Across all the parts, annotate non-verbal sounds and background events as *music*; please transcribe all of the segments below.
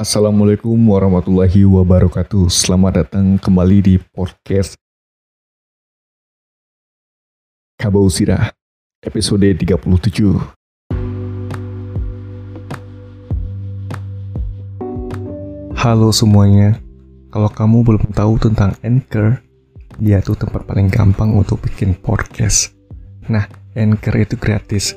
Assalamualaikum warahmatullahi wabarakatuh. Selamat datang kembali di podcast Kabau Sirah, episode 37. Halo semuanya, kalau kamu belum tahu tentang Anchor, dia tuh tempat paling gampang untuk bikin podcast. Nah, Anchor itu gratis,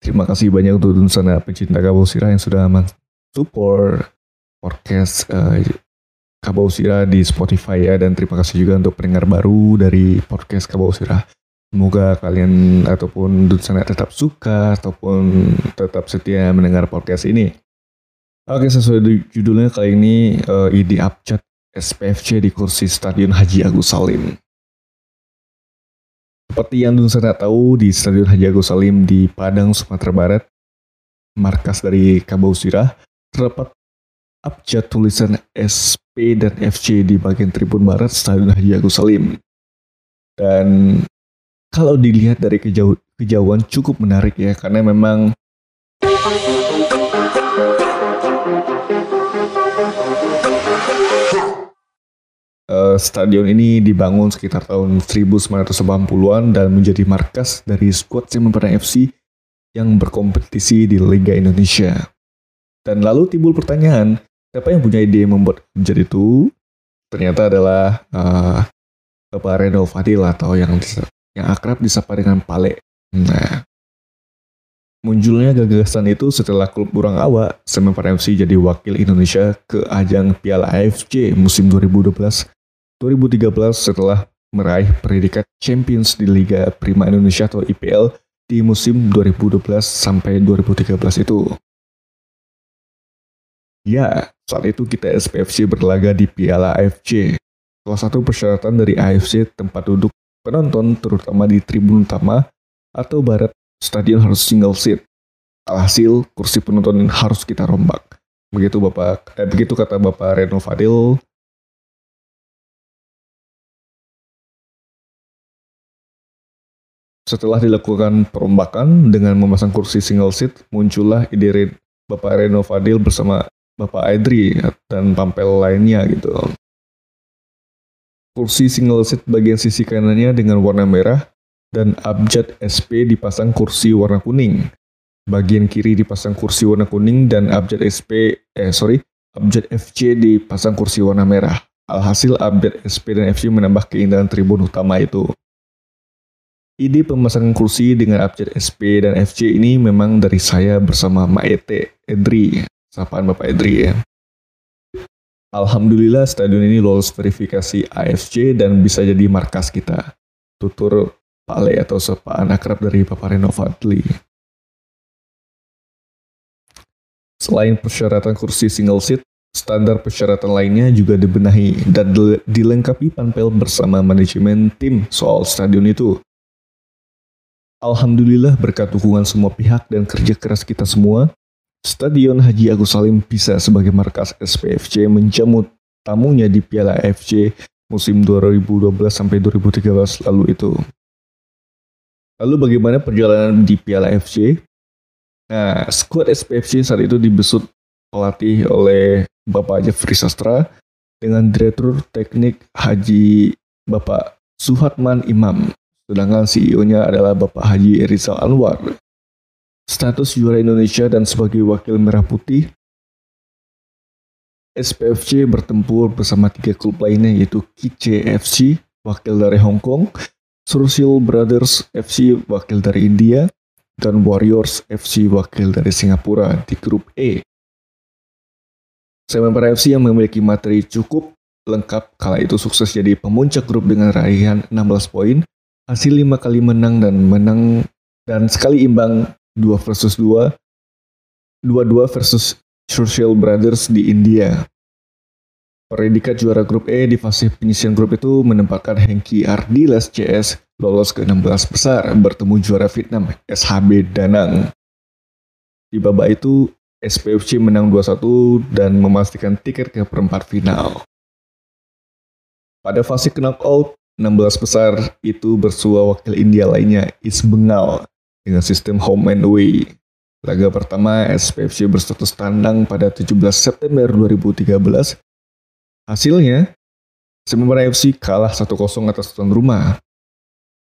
Terima kasih banyak untuk sana pencinta Kabau Sira yang sudah support podcast uh, Kabau Sira di Spotify ya dan terima kasih juga untuk pendengar baru dari podcast Kabau Sira. Semoga kalian ataupun sana tetap suka ataupun tetap setia mendengar podcast ini. Oke sesuai judulnya kali ini uh, ID Abjad SPFC di kursi Stadion Haji Agus Salim. Seperti yang Dunsana tahu, di Stadion Haji Agus Salim di Padang, Sumatera Barat, markas dari Kabau Sirah, terdapat abjad tulisan SP dan FC di bagian tribun barat Stadion Haji Agus Salim. Dan kalau dilihat dari kejauh, kejauhan cukup menarik ya, karena memang Uh, stadion ini dibangun sekitar tahun 1980-an dan menjadi markas dari skuad Semen FC yang berkompetisi di Liga Indonesia. Dan lalu timbul pertanyaan, siapa yang punya ide membuat menjadi itu? Ternyata adalah uh, Bapak Reno Fadil atau yang yang akrab disapa dengan Pale. Nah, munculnya gagasan itu setelah klub Burang Awa, Semen FC jadi wakil Indonesia ke ajang Piala AFC musim 2012 2013 setelah meraih predikat Champions di Liga Prima Indonesia atau IPL di musim 2012 sampai 2013 itu. Ya, saat itu kita SPFC berlaga di Piala AFC. Salah satu persyaratan dari AFC tempat duduk penonton terutama di tribun utama atau barat stadion harus single seat. Alhasil kursi penonton harus kita rombak. Begitu Bapak, eh, begitu kata Bapak Reno Fadil, Setelah dilakukan perombakan dengan memasang kursi single seat, muncullah ide Bapak Reno Fadil bersama Bapak Aidri dan pampel lainnya gitu. Kursi single seat bagian sisi kanannya dengan warna merah dan abjad SP dipasang kursi warna kuning. Bagian kiri dipasang kursi warna kuning dan abjad SP eh sorry abjad FC dipasang kursi warna merah. Alhasil abjad SP dan FC menambah keindahan tribun utama itu. Ide pemasangan kursi dengan abjad SP dan FC ini memang dari saya bersama Maete Edri, sapaan Bapak Edri ya. Alhamdulillah stadion ini lolos verifikasi AFC dan bisa jadi markas kita. Tutur Pale atau sapaan akrab dari Bapak Reno Fadli. Selain persyaratan kursi single seat, standar persyaratan lainnya juga dibenahi dan dilengkapi panpel bersama manajemen tim soal stadion itu. Alhamdulillah berkat dukungan semua pihak dan kerja keras kita semua, Stadion Haji Agus Salim bisa sebagai markas SPFC menjamut tamunya di Piala AFC musim 2012 sampai 2013 lalu itu. Lalu bagaimana perjalanan di Piala AFC? Nah, skuad SPFC saat itu dibesut pelatih oleh Bapak Jeffrey Sastra dengan Direktur Teknik Haji Bapak Suhatman Imam sedangkan CEO-nya adalah Bapak Haji Rizal Anwar. Status juara Indonesia dan sebagai wakil merah putih, SPFC bertempur bersama tiga klub lainnya yaitu Kice FC, wakil dari Hong Kong, Sursil Brothers FC, wakil dari India, dan Warriors FC, wakil dari Singapura di grup E. Semen FC yang memiliki materi cukup lengkap kala itu sukses jadi pemuncak grup dengan raihan 16 poin Hasil lima kali menang dan menang dan sekali imbang 2 versus 2 2-2 versus Social Brothers di India. Predikat juara grup E di fase penyisian grup itu menempatkan Hengki Ardiles CS lolos ke 16 besar bertemu juara Vietnam SHB Danang. Di babak itu SPFC menang 2-1 dan memastikan tiket ke perempat final. Pada fase knockout, 16 besar itu bersua wakil India lainnya East Bengal dengan sistem home and away. Laga pertama SPFC berstatus tandang pada 17 September 2013 Hasilnya, Semarang FC kalah 1-0 atas tuan rumah.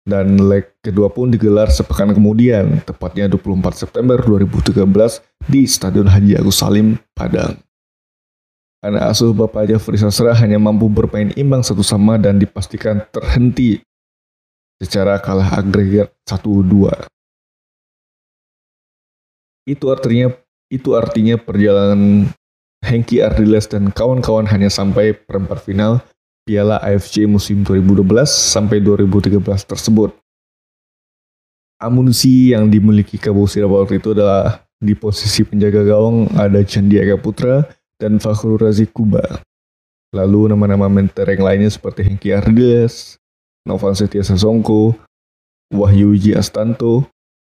Dan leg kedua pun digelar sepekan kemudian, tepatnya 24 September 2013 di Stadion Haji Agus Salim, Padang. Anak asuh Bapak Jafri Sasra hanya mampu bermain imbang satu sama dan dipastikan terhenti secara kalah agregat 1-2. Itu artinya itu artinya perjalanan Hengki Ardiles dan kawan-kawan hanya sampai perempat final Piala AFC musim 2012 sampai 2013 tersebut. Amunisi yang dimiliki Kabo waktu itu adalah di posisi penjaga gawang ada Chandiaga Putra dan Fakhrul Razi Kuba. Lalu nama-nama mentereng lainnya seperti Hengki Ardiles, Novan Setia Sasongko, Wahyu Uji Astanto,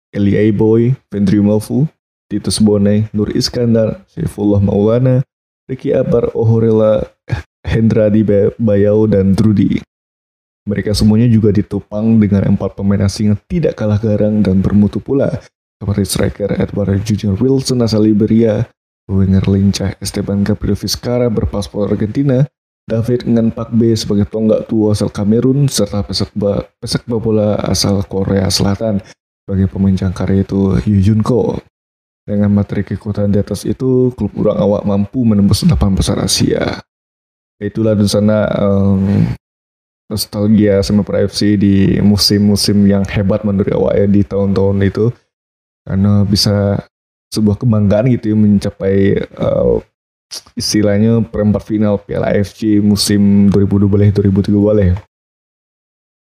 Eli Aiboy, Vendry Malfu, Titus Bonai, Nur Iskandar, Saifullah Maulana, Ricky Abar, Ohorela, Hendradi Bayau, dan Trudy. Mereka semuanya juga ditopang dengan empat pemain asing yang tidak kalah garang dan bermutu pula, seperti striker Edward Junior Wilson asal Liberia, winger lincah Esteban Gabriel Vizcarra berpaspor Argentina, David Ngan B sebagai tonggak tua asal Kamerun, serta pesepak, pesepak bola asal Korea Selatan sebagai pemain jangkar yaitu Yu Jun Ko. Dengan materi keikutan di atas itu, klub urang awak mampu menembus delapan besar Asia. Itulah di sana um, nostalgia sama FC di musim-musim yang hebat menurut awak ya di tahun-tahun itu. Karena bisa sebuah kebanggaan gitu ya mencapai uh, istilahnya perempat final Piala AFC musim 2012-2013 ya.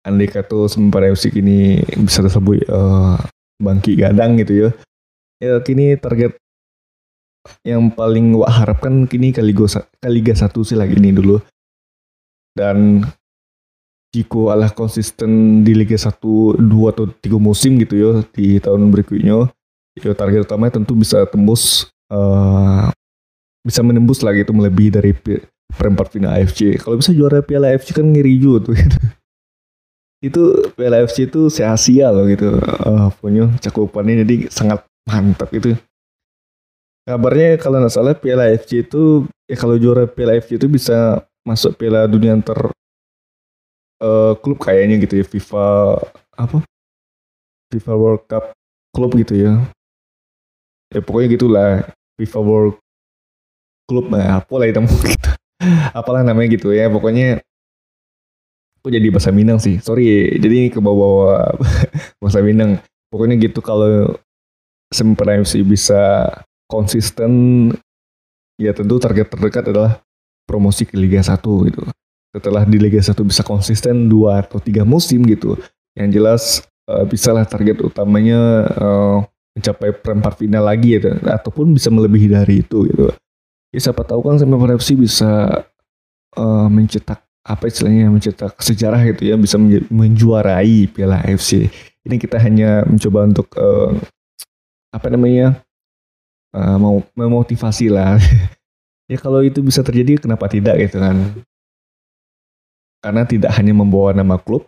Andai kata sempat FC kini bisa disebut uh, bangki gadang gitu ya. Ya kini target yang paling wak harapkan kini Kaligo Kaliga satu sih lagi ini dulu. Dan jika Allah konsisten di Liga 1 dua atau tiga musim gitu ya di tahun berikutnya ya target utamanya tentu bisa tembus uh, bisa menembus lagi itu melebihi dari perempat final AFC kalau bisa juara Piala AFC kan ngeri juga tuh gitu. itu Piala AFC itu se Asia loh gitu uh, punya cakupannya jadi sangat mantap itu kabarnya kalau nggak salah Piala AFC itu ya kalau juara Piala AFC itu bisa masuk Piala Dunia antar uh, klub kayaknya gitu ya FIFA apa? FIFA World Cup klub gitu ya ya pokoknya gitulah FIFA World Club nah, apa lah itu gitu *laughs* apalah namanya gitu ya pokoknya aku jadi bahasa Minang sih sorry jadi ke bawah *laughs* bahasa Minang pokoknya gitu kalau Semper FC bisa konsisten ya tentu target terdekat adalah promosi ke Liga 1 gitu. Setelah di Liga 1 bisa konsisten dua atau tiga musim gitu. Yang jelas uh, bisalah target utamanya uh, mencapai perempat final lagi gitu ataupun bisa melebihi dari itu gitu. Ya siapa tahu kan Semper FC bisa uh, mencetak apa istilahnya mencetak sejarah gitu ya bisa menjuarai Piala AFC. Ini kita hanya mencoba untuk uh, apa namanya uh, mau memotivasi lah *laughs* ya kalau itu bisa terjadi kenapa tidak gitu kan karena tidak hanya membawa nama klub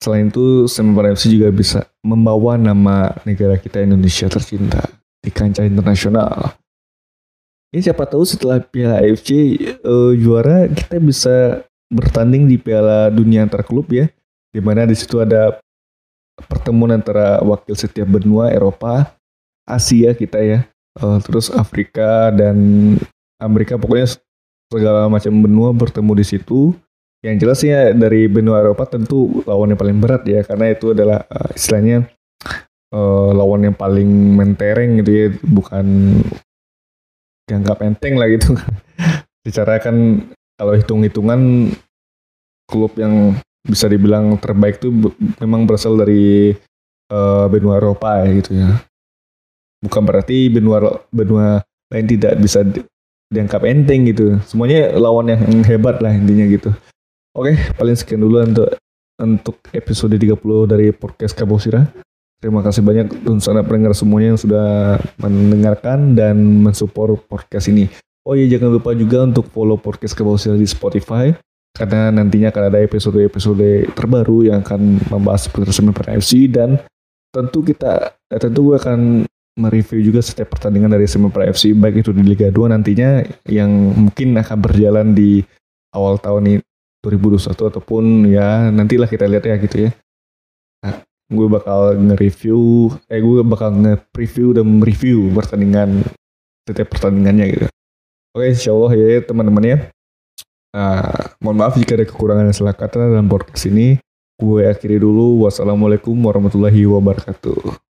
selain itu Semen FC juga bisa membawa nama negara kita Indonesia tercinta di kancah internasional. Ya siapa tahu setelah Piala AFC uh, juara kita bisa bertanding di Piala Dunia antar klub ya. Di mana di situ ada pertemuan antara wakil setiap benua Eropa, Asia kita ya, uh, terus Afrika dan Amerika. Pokoknya segala macam benua bertemu di situ. Yang jelasnya dari benua Eropa tentu lawan yang paling berat ya karena itu adalah uh, istilahnya uh, lawan yang paling mentereng gitu ya, bukan dianggap enteng lah gitu. *laughs* Secara kan kalau hitung-hitungan klub yang bisa dibilang terbaik itu memang berasal dari uh, benua Eropa ya gitu ya. Bukan berarti benua benua lain tidak bisa di, dianggap enteng gitu. Semuanya lawan yang hebat lah intinya gitu. Oke, paling sekian dulu untuk untuk episode 30 dari podcast Kabosira. Terima kasih banyak untuk sana pendengar semuanya yang sudah mendengarkan dan mensupport podcast ini. Oh iya jangan lupa juga untuk follow podcast Kabosira di Spotify karena nantinya akan ada episode-episode terbaru yang akan membahas semen pada FC dan tentu kita eh, tentu gue akan mereview juga setiap pertandingan dari Semen FC baik itu di Liga 2 nantinya yang mungkin akan berjalan di awal tahun ini 2021 ataupun ya nantilah kita lihat ya gitu ya. Nah, gue bakal nge-review, eh gue bakal nge-preview dan mereview pertandingan setiap pertandingannya gitu. Oke, insya Allah ya teman-teman ya. Nah, mohon maaf jika ada kekurangan dan salah kata dalam podcast ini. Gue akhiri dulu. Wassalamualaikum warahmatullahi wabarakatuh.